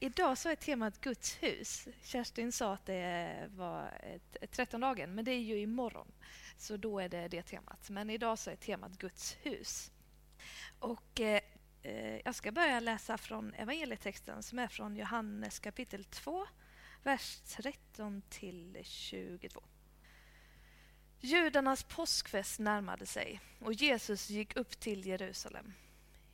Idag så är temat Guds hus. Kerstin sa att det var trettondagen, men det är ju imorgon. Så då är det det temat. Men idag så är temat Guds hus. Och eh, eh jag ska börja läsa från evangelietexten som är från Johannes kapitel 2, vers 13 till 22. Judarnas påskfest närmade sig och Jesus gick upp till Jerusalem.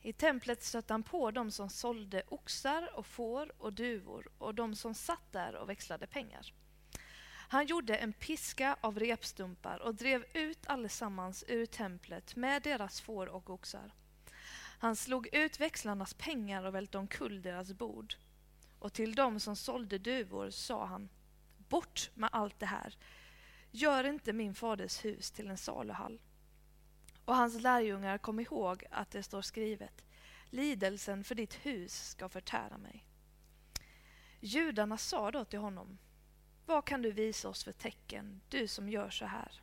I templet stötte han på dem som sålde oxar och får och duvor och de som satt där och växlade pengar. Han gjorde en piska av repstumpar och drev ut allesammans ur templet med deras får och oxar. Han slog ut växlarnas pengar och välte omkull deras bord. Och till dem som sålde duvor sa han, bort med allt det här. Gör inte min faders hus till en saluhall. Och hans lärjungar kom ihåg att det står skrivet Lidelsen för ditt hus ska förtära mig. Judarna sa då till honom Vad kan du visa oss för tecken, du som gör så här?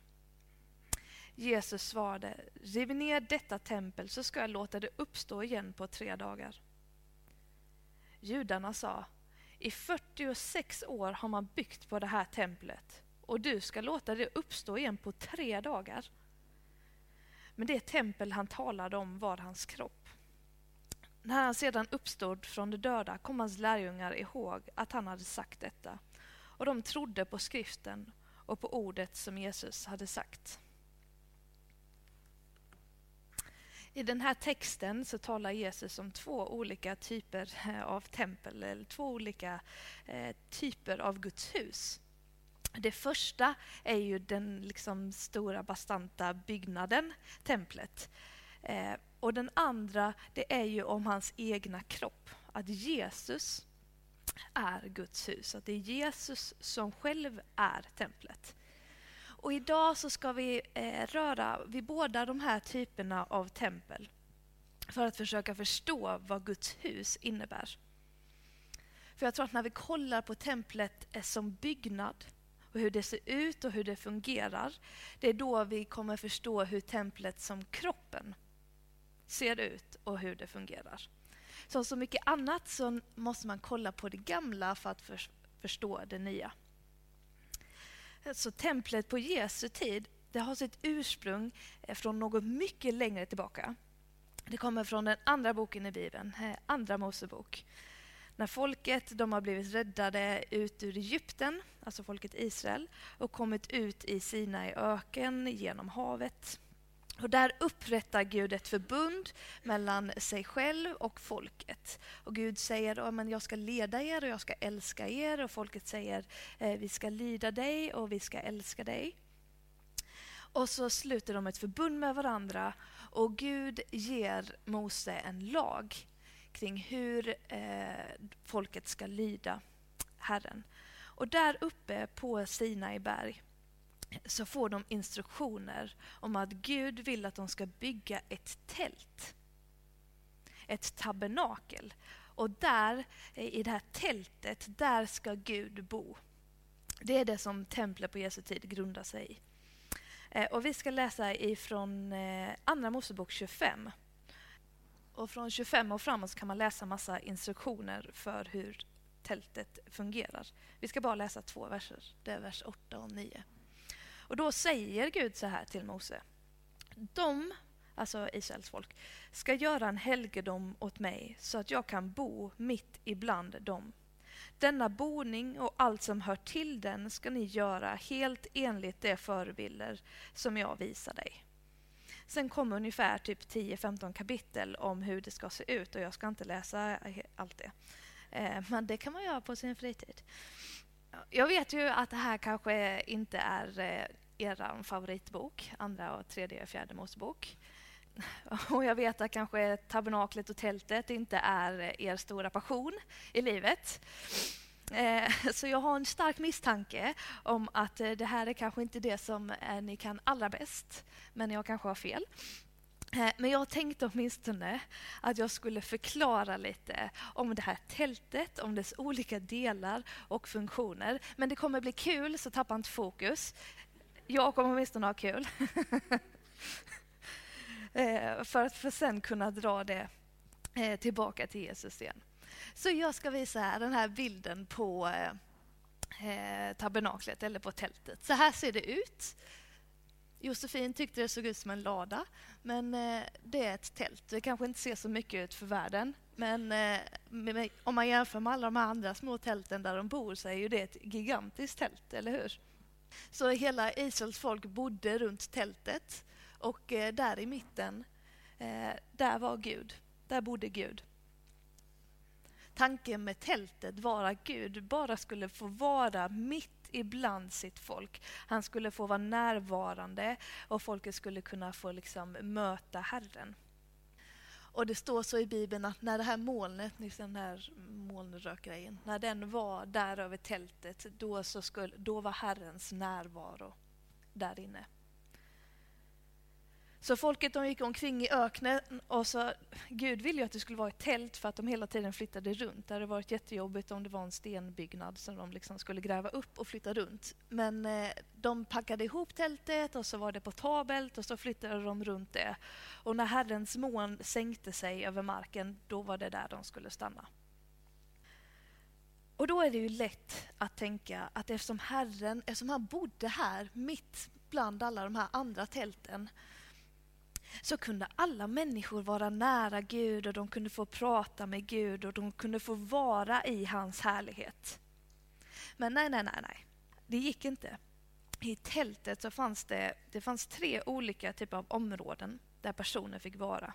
Jesus svarade Riv ner detta tempel så ska jag låta det uppstå igen på tre dagar. Judarna sa I 46 år har man byggt på det här templet och du ska låta det uppstå igen på tre dagar. Men det tempel han talade om var hans kropp. När han sedan uppstod från de döda kom hans lärjungar ihåg att han hade sagt detta och de trodde på skriften och på ordet som Jesus hade sagt. I den här texten så talar Jesus om två olika typer av tempel, eller två olika eh, typer av Guds hus. Det första är ju den liksom stora bastanta byggnaden, templet. Eh, och den andra, det är ju om hans egna kropp. Att Jesus är Guds hus. Att det är Jesus som själv är templet. Och idag så ska vi eh, röra vid båda de här typerna av tempel för att försöka förstå vad Guds hus innebär. För jag tror att när vi kollar på templet eh, som byggnad och hur det ser ut och hur det fungerar, det är då vi kommer förstå hur templet som kroppen ser ut och hur det fungerar. Som så mycket annat så måste man kolla på det gamla för att för, förstå det nya. Så templet på Jesu tid det har sitt ursprung eh, från något mycket längre tillbaka. Det kommer från den andra boken i Bibeln, eh, Andra Mosebok. När folket de har blivit räddade ut ur Egypten, alltså folket Israel, och kommit ut i Sinai öken genom havet. Och där upprättar Gud ett förbund mellan sig själv och folket. Och Gud säger att jag ska leda er och jag ska älska er. Och folket säger eh, vi ska lyda dig och vi ska älska dig. Och så sluter de ett förbund med varandra och Gud ger Mose en lag kring hur eh, folket ska lyda Herren. Och där uppe på Sinai berg så får de instruktioner om att Gud vill att de ska bygga ett tält. Ett tabernakel. Och där, i det här tältet, där ska Gud bo. Det är det som templet på Jesu tid grundar sig i. Eh, och vi ska läsa ifrån eh, Andra Mosebok 25. Och från 25 och framåt kan man läsa massa instruktioner för hur tältet fungerar. Vi ska bara läsa två verser. Det är vers 8 och 9. Och då säger Gud så här till Mose. De, alltså Israels folk, ska göra en helgedom åt mig så att jag kan bo mitt ibland dem. Denna boning och allt som hör till den ska ni göra helt enligt de förebilder som jag visar dig. Sen kommer ungefär typ 10-15 kapitel om hur det ska se ut och jag ska inte läsa allt det. Eh, men det kan man göra på sin fritid. Jag vet ju att det här kanske inte är eh, er favoritbok, andra, och tredje och fjärde Mosebok. Och jag vet att kanske tabernaklet och tältet inte är er stora passion i livet. Eh, så jag har en stark misstanke om att eh, det här är kanske inte det som eh, ni kan allra bäst, men jag kanske har fel. Men jag tänkte åtminstone att jag skulle förklara lite om det här tältet, om dess olika delar och funktioner. Men det kommer bli kul, så tappa inte fokus. Jag kommer åtminstone ha kul. För att för sen kunna dra det tillbaka till Jesus igen. Så jag ska visa här, den här bilden på eh, eh, tabernaklet eller på tältet. Så här ser det ut. Josefin tyckte det såg ut som en lada, men eh, det är ett tält. Det kanske inte ser så mycket ut för världen, men eh, med, om man jämför med alla de andra små tälten där de bor så är ju det ett gigantiskt tält, eller hur? Så hela Israels folk bodde runt tältet och eh, där i mitten, eh, där var Gud. Där bodde Gud. Tanken med tältet var att Gud bara skulle få vara mitt ibland sitt folk. Han skulle få vara närvarande och folket skulle kunna få liksom möta Herren. Och det står så i Bibeln att när det här molnet, den här molnrökgrejen, när den var där över tältet, då, så skulle, då var Herrens närvaro där inne. Så folket de gick omkring i öknen och sa, Gud ville ju att det skulle vara ett tält för att de hela tiden flyttade runt. Det hade varit jättejobbigt om det var en stenbyggnad som de liksom skulle gräva upp och flytta runt. Men eh, de packade ihop tältet och så var det portabelt och så flyttade de runt det. Och när Herrens moln sänkte sig över marken, då var det där de skulle stanna. Och då är det ju lätt att tänka att eftersom Herren, eftersom han bodde här mitt bland alla de här andra tälten, så kunde alla människor vara nära Gud och de kunde få prata med Gud och de kunde få vara i hans härlighet. Men nej, nej, nej, nej. Det gick inte. I tältet så fanns det, det fanns tre olika typer av områden där personer fick vara.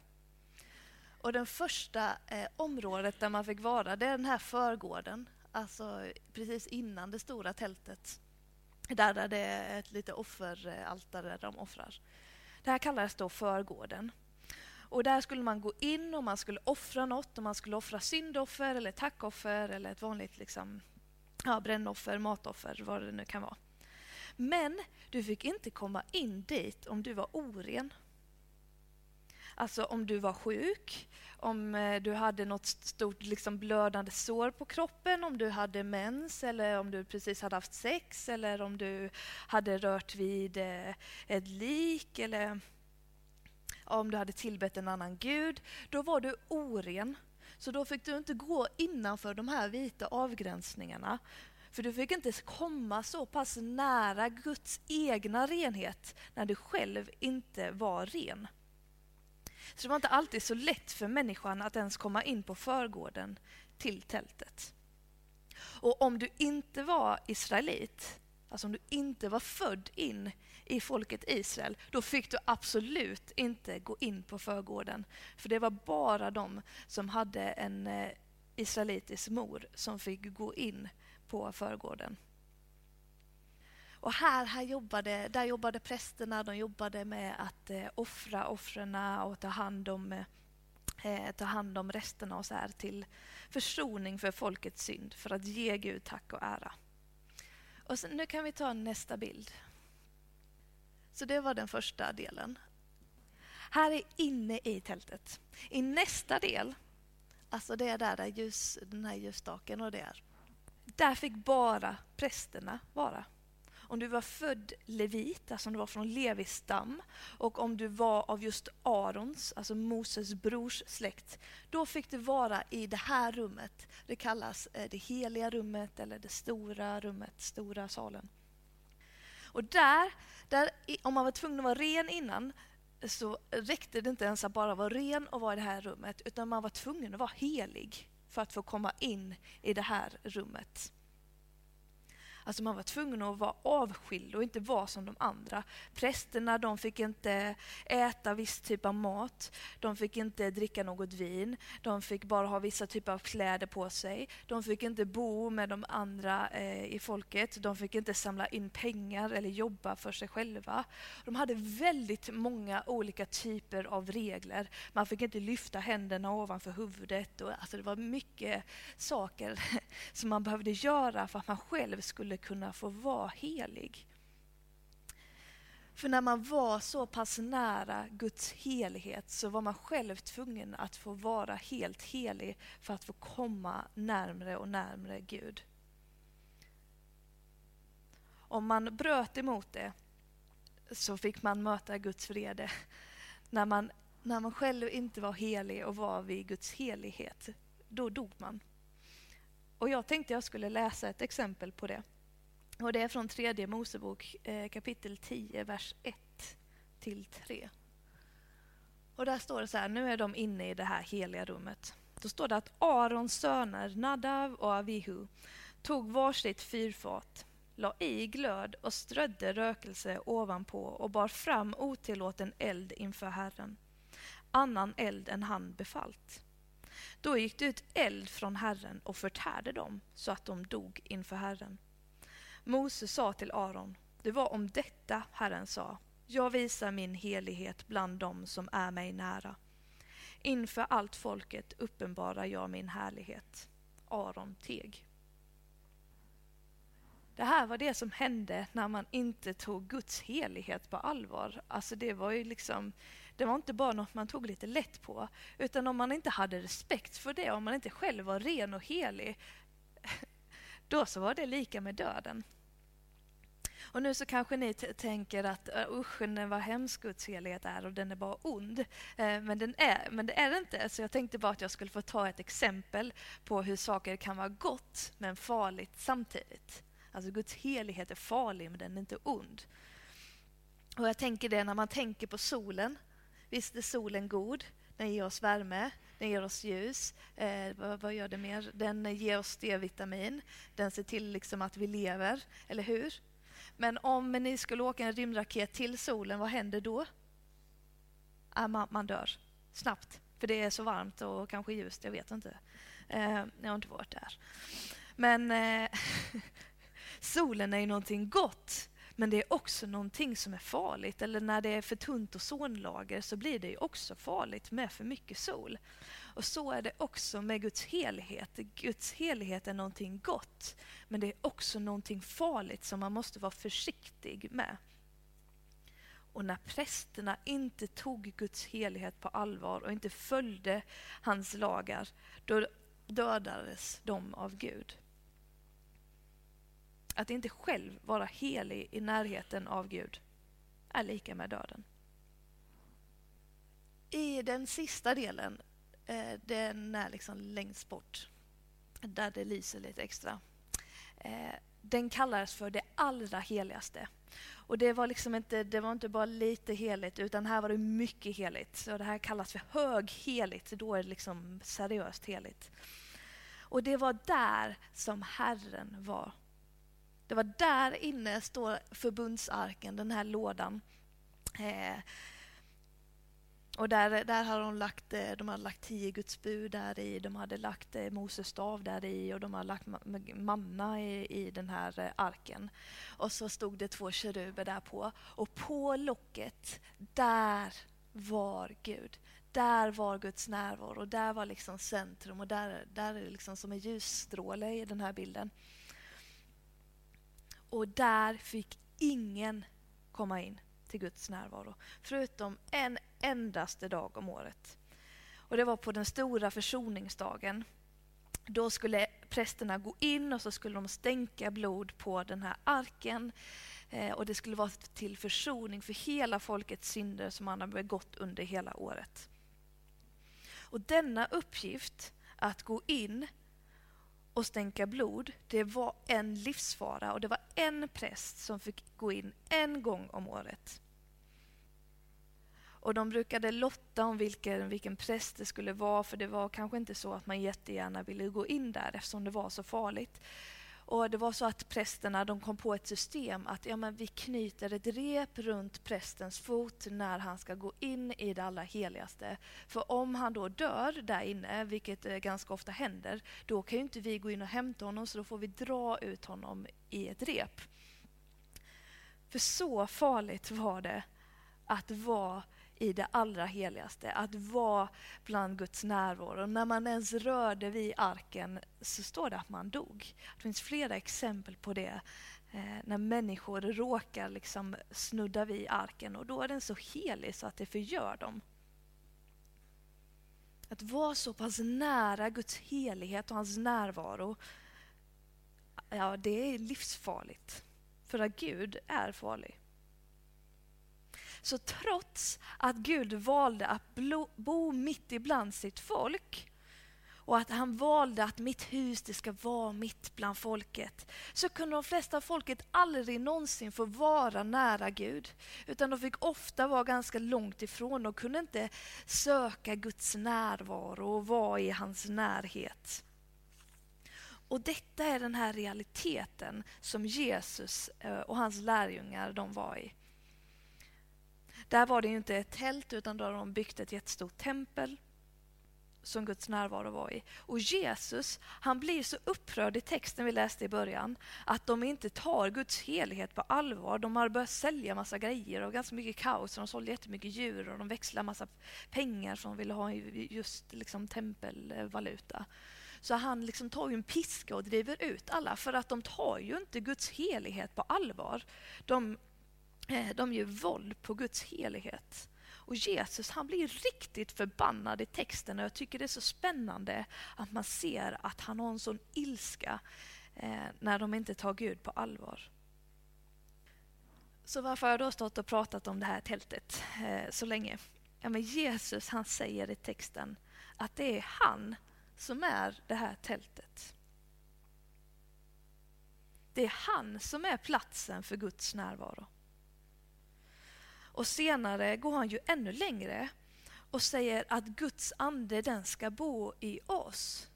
Och det första eh, området där man fick vara, det är den här förgården. Alltså precis innan det stora tältet. Där, där det är ett litet offeraltare där de offrar. Det här kallades då förgården. Och där skulle man gå in och man skulle offra något. Och man skulle offra syndoffer, eller tackoffer eller ett vanligt liksom, ja, brännoffer, matoffer, vad det nu kan vara. Men du fick inte komma in dit om du var oren. Alltså om du var sjuk, om eh, du hade något stort liksom blödande sår på kroppen, om du hade mens eller om du precis hade haft sex eller om du hade rört vid eh, ett lik eller om du hade tillbett en annan gud. Då var du oren. Så då fick du inte gå innanför de här vita avgränsningarna. För du fick inte komma så pass nära Guds egna renhet när du själv inte var ren. Så det var inte alltid så lätt för människan att ens komma in på förgården till tältet. Och om du inte var israelit, alltså om du inte var född in i folket Israel, då fick du absolut inte gå in på förgården. För det var bara de som hade en eh, israelitisk mor som fick gå in på förgården. Och här, här jobbade, där jobbade prästerna, de jobbade med att eh, offra offren och ta hand om eh, ta hand om resterna och så här till försoning för folkets synd, för att ge Gud tack och ära. Och sen, nu kan vi ta nästa bild. Så det var den första delen. Här är inne i tältet. I nästa del, alltså det är där, där ljus, den här ljusstaken och det är, där fick bara prästerna vara om du var född levit, alltså om du var från Levis stam, och om du var av just Arons, alltså Moses brors släkt, då fick du vara i det här rummet. Det kallas eh, det heliga rummet eller det stora rummet, stora salen. Och där, där, om man var tvungen att vara ren innan, så räckte det inte ens att bara vara ren och vara i det här rummet, utan man var tvungen att vara helig för att få komma in i det här rummet. Alltså man var tvungen att vara avskild och inte vara som de andra. Prästerna de fick inte äta viss typ av mat, de fick inte dricka något vin, de fick bara ha vissa typer av kläder på sig, de fick inte bo med de andra eh, i folket, de fick inte samla in pengar eller jobba för sig själva. De hade väldigt många olika typer av regler. Man fick inte lyfta händerna ovanför huvudet. Och, alltså det var mycket saker som man behövde göra för att man själv skulle skulle kunna få vara helig. För när man var så pass nära Guds helighet så var man själv tvungen att få vara helt helig för att få komma närmre och närmre Gud. Om man bröt emot det så fick man möta Guds vrede. När man, när man själv inte var helig och var vid Guds helighet, då dog man. Och jag tänkte jag skulle läsa ett exempel på det. Och det är från tredje Mosebok eh, kapitel 10, vers 1 till 3. Och där står det så här, nu är de inne i det här heliga rummet. Då står det att Arons söner Nadav och Avihu tog varsitt fyrfat, la i glöd och strödde rökelse ovanpå och bar fram otillåten eld inför Herren, annan eld än han befallt. Då gick det ut eld från Herren och förtärde dem så att de dog inför Herren. Mose sa till Aron, det var om detta Herren sa, jag visar min helighet bland dem som är mig nära. Inför allt folket uppenbarar jag min härlighet. Aron teg. Det här var det som hände när man inte tog Guds helighet på allvar. Alltså det var ju liksom, det var inte bara något man tog lite lätt på, utan om man inte hade respekt för det, om man inte själv var ren och helig, då så var det lika med döden. Och nu så kanske ni tänker att äh, usch, vad hemsk Guds helighet är och den är bara ond. Eh, men, den är, men det är det inte. Så jag tänkte bara att jag skulle få ta ett exempel på hur saker kan vara gott men farligt samtidigt. Alltså Guds helighet är farlig men den är inte ond. Och jag tänker det när man tänker på solen. Visst är solen god, den ger oss värme, den ger oss ljus. Eh, vad, vad, gör det mer? Den ger oss D-vitamin. Den ser till liksom att vi lever, eller hur? Men om ni skulle åka en rymdraket till solen, vad händer då? Äh, man, man dör snabbt, för det är så varmt och kanske ljust, jag vet inte. Eh, jag har inte varit där. Men eh, solen är ju någonting gott, men det är också någonting som är farligt. Eller när det är för tunt ozonlager så blir det ju också farligt med för mycket sol. Och så är det också med Guds helighet. Guds helighet är någonting gott, men det är också någonting farligt som man måste vara försiktig med. Och när prästerna inte tog Guds helighet på allvar och inte följde hans lagar, då dödades de av Gud. Att inte själv vara helig i närheten av Gud är lika med döden. I den sista delen Eh, den är liksom längst bort, där det lyser lite extra. Eh, den kallades för det allra heligaste. Och det var, liksom inte, det var inte bara lite heligt, utan här var det mycket heligt. Så det här kallas för högheligt, då är det liksom seriöst heligt. Och det var där som Herren var. Det var där inne står förbundsarken, den här lådan. Eh, och där, där hade de lagt, eh, de hade lagt tio Guds bud där i, de hade lagt eh, Moses stav där i och de hade lagt manna i, i den här eh, arken. Och så stod det två keruber där på. Och på locket, där var Gud. Där var Guds närvaro och där var liksom centrum och där, där är det liksom som en ljusstråle i den här bilden. Och där fick ingen komma in till Guds närvaro. Förutom en endaste dag om året. Och Det var på den stora försoningsdagen. Då skulle prästerna gå in och så skulle de stänka blod på den här arken. Eh, och Det skulle vara till försoning för hela folkets synder som man har begått under hela året. Och Denna uppgift, att gå in och stänka blod, det var en livsfara och det var en präst som fick gå in en gång om året. Och de brukade lotta om vilken, vilken präst det skulle vara, för det var kanske inte så att man jättegärna ville gå in där eftersom det var så farligt. Och Det var så att prästerna de kom på ett system att ja, men vi knyter ett rep runt prästens fot när han ska gå in i det allra heligaste. För om han då dör där inne, vilket eh, ganska ofta händer, då kan ju inte vi gå in och hämta honom så då får vi dra ut honom i ett rep. För så farligt var det att vara i det allra heligaste, att vara bland Guds närvaro. När man ens rörde vid arken så står det att man dog. Det finns flera exempel på det. Eh, när människor råkar liksom snudda vid arken och då är den så helig så att det förgör dem. Att vara så pass nära Guds helighet och hans närvaro, ja det är livsfarligt. För att Gud är farlig. Så trots att Gud valde att bo mitt ibland sitt folk och att han valde att mitt hus det ska vara mitt bland folket så kunde de flesta folket aldrig någonsin få vara nära Gud. Utan de fick ofta vara ganska långt ifrån och kunde inte söka Guds närvaro och vara i hans närhet. Och detta är den här realiteten som Jesus eh, och hans lärjungar de var i. Där var det ju inte ett tält utan då hade de byggt ett jättestort tempel som Guds närvaro var i. Och Jesus, han blir så upprörd i texten vi läste i början, att de inte tar Guds helighet på allvar. De har börjat sälja massa grejer och ganska mycket kaos. De sålde jättemycket djur och de växlar massa pengar som de ville ha i just liksom tempelvaluta. Så han liksom tar ju en piska och driver ut alla för att de tar ju inte Guds helighet på allvar. De, Eh, de gör våld på Guds helighet. Och Jesus han blir riktigt förbannad i texten och jag tycker det är så spännande att man ser att han har en sån ilska eh, när de inte tar Gud på allvar. Så varför har jag då stått och pratat om det här tältet eh, så länge? Ja, men Jesus han säger i texten att det är han som är det här tältet. Det är han som är platsen för Guds närvaro. Och senare går han ju ännu längre och säger att Guds ande den ska bo i oss.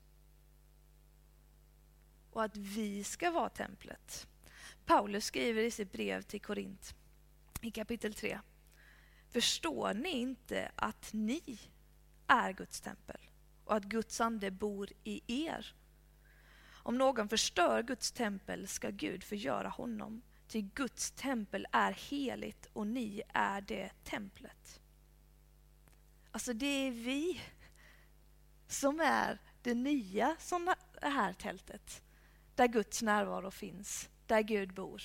Och att vi ska vara templet. Paulus skriver i sitt brev till Korint i kapitel 3. Förstår ni inte att ni är Guds tempel och att Guds ande bor i er? Om någon förstör Guds tempel ska Gud förgöra honom. Ty Guds tempel är heligt och ni är det templet. Alltså det är vi som är det nya sådana här tältet. Där Guds närvaro finns, där Gud bor.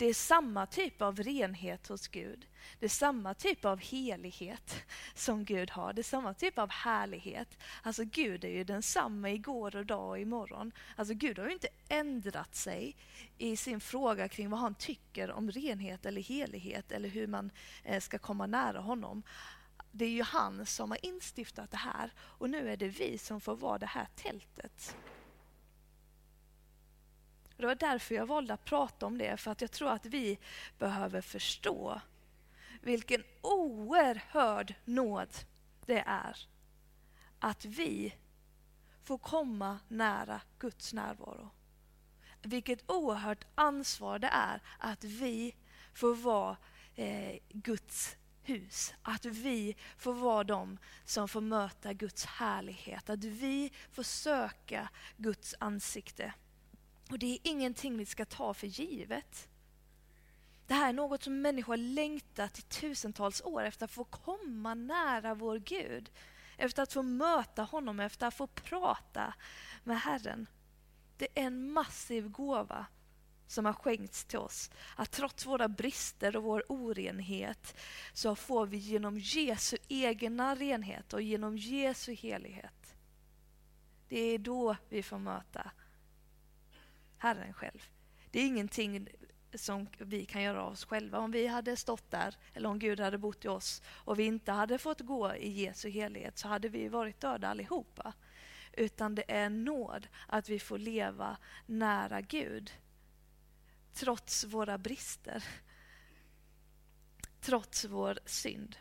Det är samma typ av renhet hos Gud. Det är samma typ av helighet som Gud har. Det är samma typ av härlighet. Alltså Gud är ju densamma igår och dag och imorgon. Alltså Gud har ju inte ändrat sig i sin fråga kring vad han tycker om renhet eller helighet eller hur man eh, ska komma nära honom. Det är ju han som har instiftat det här och nu är det vi som får vara det här tältet. Det var därför jag valde att prata om det, för att jag tror att vi behöver förstå vilken oerhörd nåd det är att vi får komma nära Guds närvaro. Vilket oerhört ansvar det är att vi får vara eh, Guds hus. Att vi får vara de som får möta Guds härlighet. Att vi får söka Guds ansikte. Och det är ingenting vi ska ta för givet. Det här är något som människor har längtat i tusentals år efter att få komma nära vår Gud. Efter att få möta honom, efter att få prata med Herren. Det är en massiv gåva som har skänkts till oss. Att trots våra brister och vår orenhet så får vi genom Jesu egna renhet och genom Jesu helighet. Det är då vi får möta Herren själv. Det är ingenting som vi kan göra av oss själva. Om vi hade stått där, eller om Gud hade bott i oss och vi inte hade fått gå i Jesu helighet så hade vi varit döda allihopa. Utan det är nåd att vi får leva nära Gud. Trots våra brister. Trots vår synd.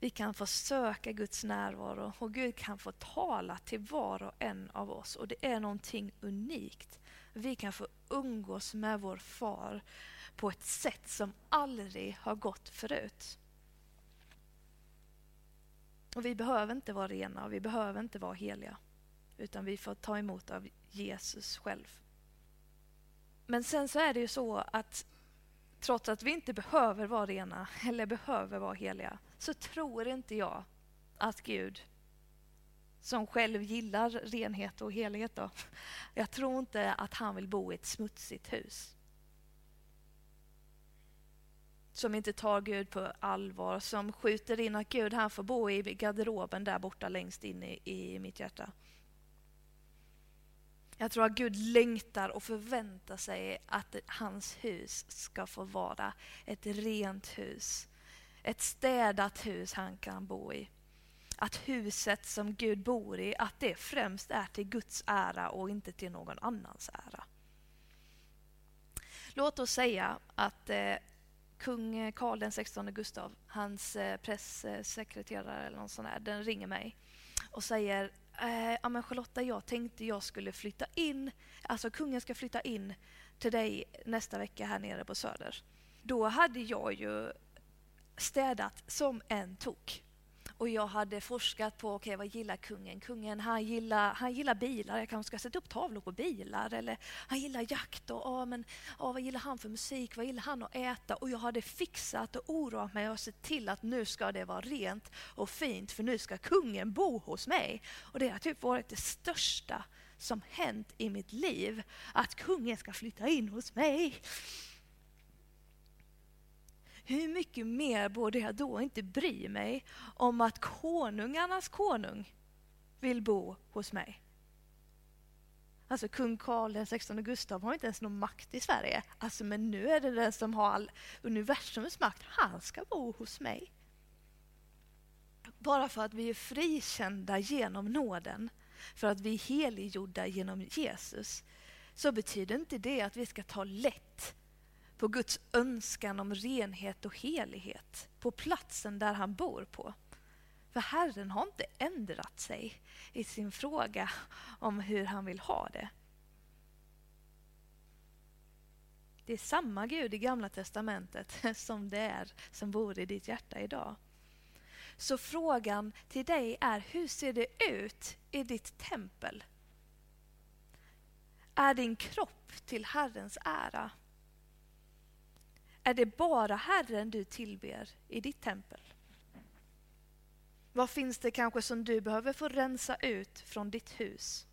Vi kan få söka Guds närvaro och Gud kan få tala till var och en av oss. Och det är någonting unikt. Vi kan få umgås med vår far på ett sätt som aldrig har gått förut. Och vi behöver inte vara rena och vi behöver inte vara heliga. Utan vi får ta emot av Jesus själv. Men sen så är det ju så att trots att vi inte behöver vara rena eller behöver vara heliga så tror inte jag att Gud, som själv gillar renhet och helhet, då, jag tror inte att han vill bo i ett smutsigt hus. Som inte tar Gud på allvar, som skjuter in att Gud han får bo i garderoben där borta längst in i, i mitt hjärta. Jag tror att Gud längtar och förväntar sig att hans hus ska få vara ett rent hus ett städat hus han kan bo i. att huset som Gud bor i, att det främst är till Guds ära och inte till någon annans ära. Låt oss säga att eh, kung Karl XVI Gustav, hans eh, pressekreterare eller någon sån där, den ringer mig och säger eh, ja men Charlotta, jag tänkte jag skulle flytta in, alltså kungen ska flytta in till dig nästa vecka här nere på Söder. Då hade jag ju städat som en tok. Och jag hade forskat på okay, vad gillar kungen. Kungen han gillar, han gillar bilar, jag kanske ska sätta upp tavlor på bilar. Eller han gillar jakt och oh, men, oh, vad gillar han för musik, vad gillar han att äta? Och jag hade fixat och oroat mig och sett till att nu ska det vara rent och fint för nu ska kungen bo hos mig. Och det har typ varit det största som hänt i mitt liv. Att kungen ska flytta in hos mig hur mycket mer borde jag då inte bry mig om att konungarnas konung vill bo hos mig? Alltså kung Karl XVI Gustav har inte ens någon makt i Sverige. Alltså, men nu är det den som har all universums makt. Han ska bo hos mig. Bara för att vi är frikända genom nåden, för att vi är heliggjorda genom Jesus, så betyder inte det att vi ska ta lätt på Guds önskan om renhet och helighet på platsen där han bor på. För Herren har inte ändrat sig i sin fråga om hur han vill ha det. Det är samma Gud i Gamla Testamentet som det är som bor i ditt hjärta idag. Så frågan till dig är, hur ser det ut i ditt tempel? Är din kropp till Herrens ära? Är det bara Herren du tillber i ditt tempel? Vad finns det kanske som du behöver få rensa ut från ditt hus?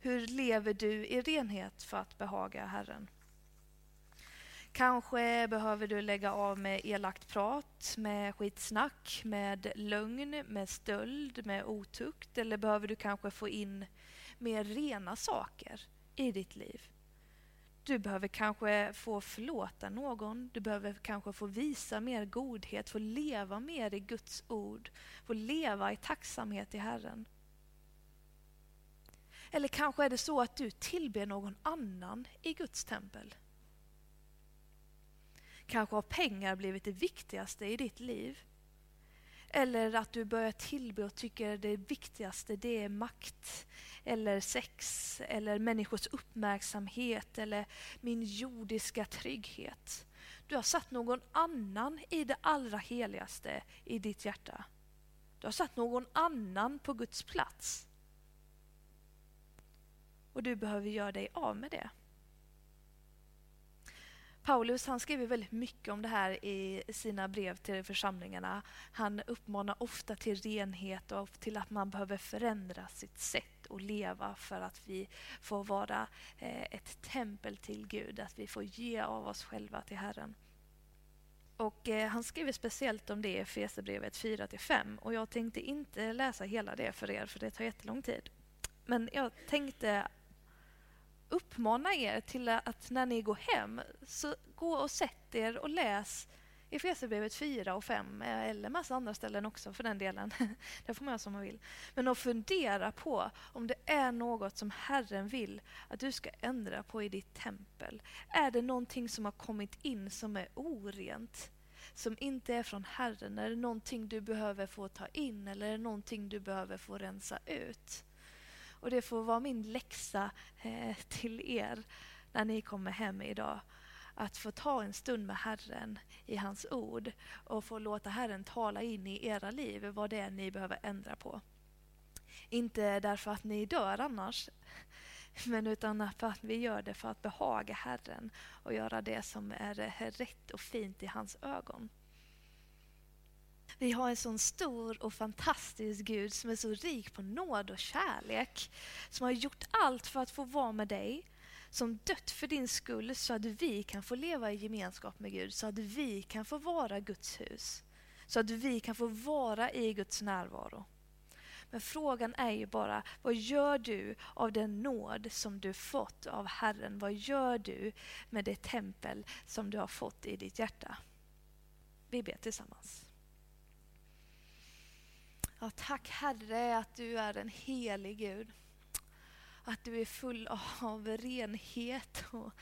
Hur lever du i renhet för att behaga Herren? Kanske behöver du lägga av med elakt prat, med skitsnack, med lögn, med stöld, med otukt eller behöver du kanske få in mer rena saker i ditt liv? Du behöver kanske få förlåta någon, du behöver kanske få visa mer godhet, få leva mer i Guds ord, få leva i tacksamhet till Herren. Eller kanske är det så att du tillber någon annan i Guds tempel. Kanske har pengar blivit det viktigaste i ditt liv. Eller att du börjar tillbe och tycker det viktigaste det är makt eller sex eller människors uppmärksamhet eller min jordiska trygghet. Du har satt någon annan i det allra heligaste i ditt hjärta. Du har satt någon annan på Guds plats. Och du behöver göra dig av med det. Paulus han skriver väldigt mycket om det här i sina brev till församlingarna. Han uppmanar ofta till renhet och till att man behöver förändra sitt sätt att leva för att vi får vara eh, ett tempel till Gud, att vi får ge av oss själva till Herren. Och eh, Han skriver speciellt om det i Efesierbrevet 4-5 och jag tänkte inte läsa hela det för er, för det tar jättelång tid. Men jag tänkte uppmana er till att när ni går hem, så gå och sätt er och läs Efesierbrevet 4 och 5, eh, eller massa andra ställen också för den delen. det får man göra som man vill. Men att fundera på om det är något som Herren vill att du ska ändra på i ditt tempel. Är det någonting som har kommit in som är orent? Som inte är från Herren? Är det någonting du behöver få ta in eller är det någonting du behöver få rensa ut? Och det får vara min läxa eh, till er när ni kommer hem idag. Att få ta en stund med Herren i hans ord och få låta Herren tala in i era liv vad det är ni behöver ändra på. Inte därför att ni dör annars, men utan för att vi gör det för att behaga Herren och göra det som är rätt och fint i hans ögon. Vi har en sån stor och fantastisk Gud som är så rik på nåd och kärlek. Som har gjort allt för att få vara med dig. Som dött för din skull så att vi kan få leva i gemenskap med Gud. Så att vi kan få vara Guds hus. Så att vi kan få vara i Guds närvaro. Men frågan är ju bara, vad gör du av den nåd som du fått av Herren? Vad gör du med det tempel som du har fått i ditt hjärta? Vi ber tillsammans. Ja, tack Herre att du är en helig Gud. Att du är full av renhet och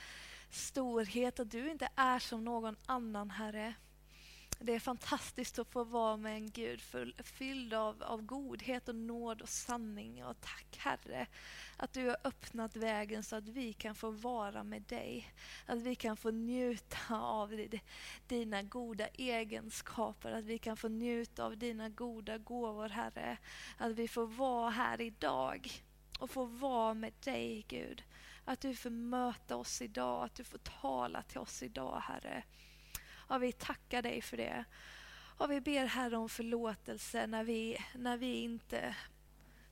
storhet och du inte är som någon annan Herre. Det är fantastiskt att få vara med en Gud full, fylld av, av godhet och nåd och sanning. Och tack Herre att du har öppnat vägen så att vi kan få vara med dig. Att vi kan få njuta av dina goda egenskaper, att vi kan få njuta av dina goda gåvor Herre. Att vi får vara här idag och få vara med dig Gud. Att du får möta oss idag, att du får tala till oss idag Herre. Och vi tackar dig för det. Och vi ber Herre om förlåtelse när vi, när vi inte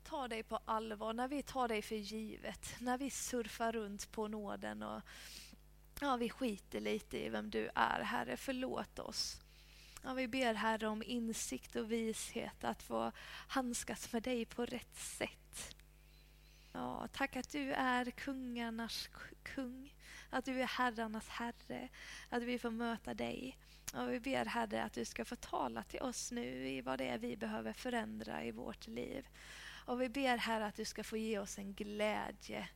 tar dig på allvar, när vi tar dig för givet, när vi surfar runt på nåden och ja, vi skiter lite i vem du är. Herre, förlåt oss. Ja, vi ber Herre om insikt och vishet att få handskas med dig på rätt sätt. Ja, tack att du är kungarnas kung, att du är herrarnas herre, att vi får möta dig. Och vi ber Herre att du ska få tala till oss nu i vad det är vi behöver förändra i vårt liv. Och vi ber Herre att du ska få ge oss en glädje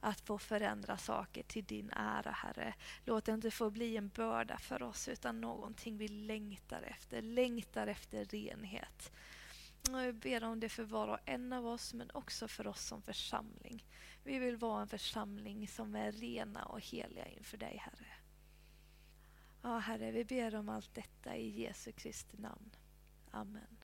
att få förändra saker till din ära, Herre. Låt det inte få bli en börda för oss, utan någonting vi längtar efter. Längtar efter renhet. Och jag ber om det för var och en av oss, men också för oss som församling. Vi vill vara en församling som är rena och heliga inför dig, Herre. Ja, Herre, vi ber om allt detta i Jesu Kristi namn. Amen.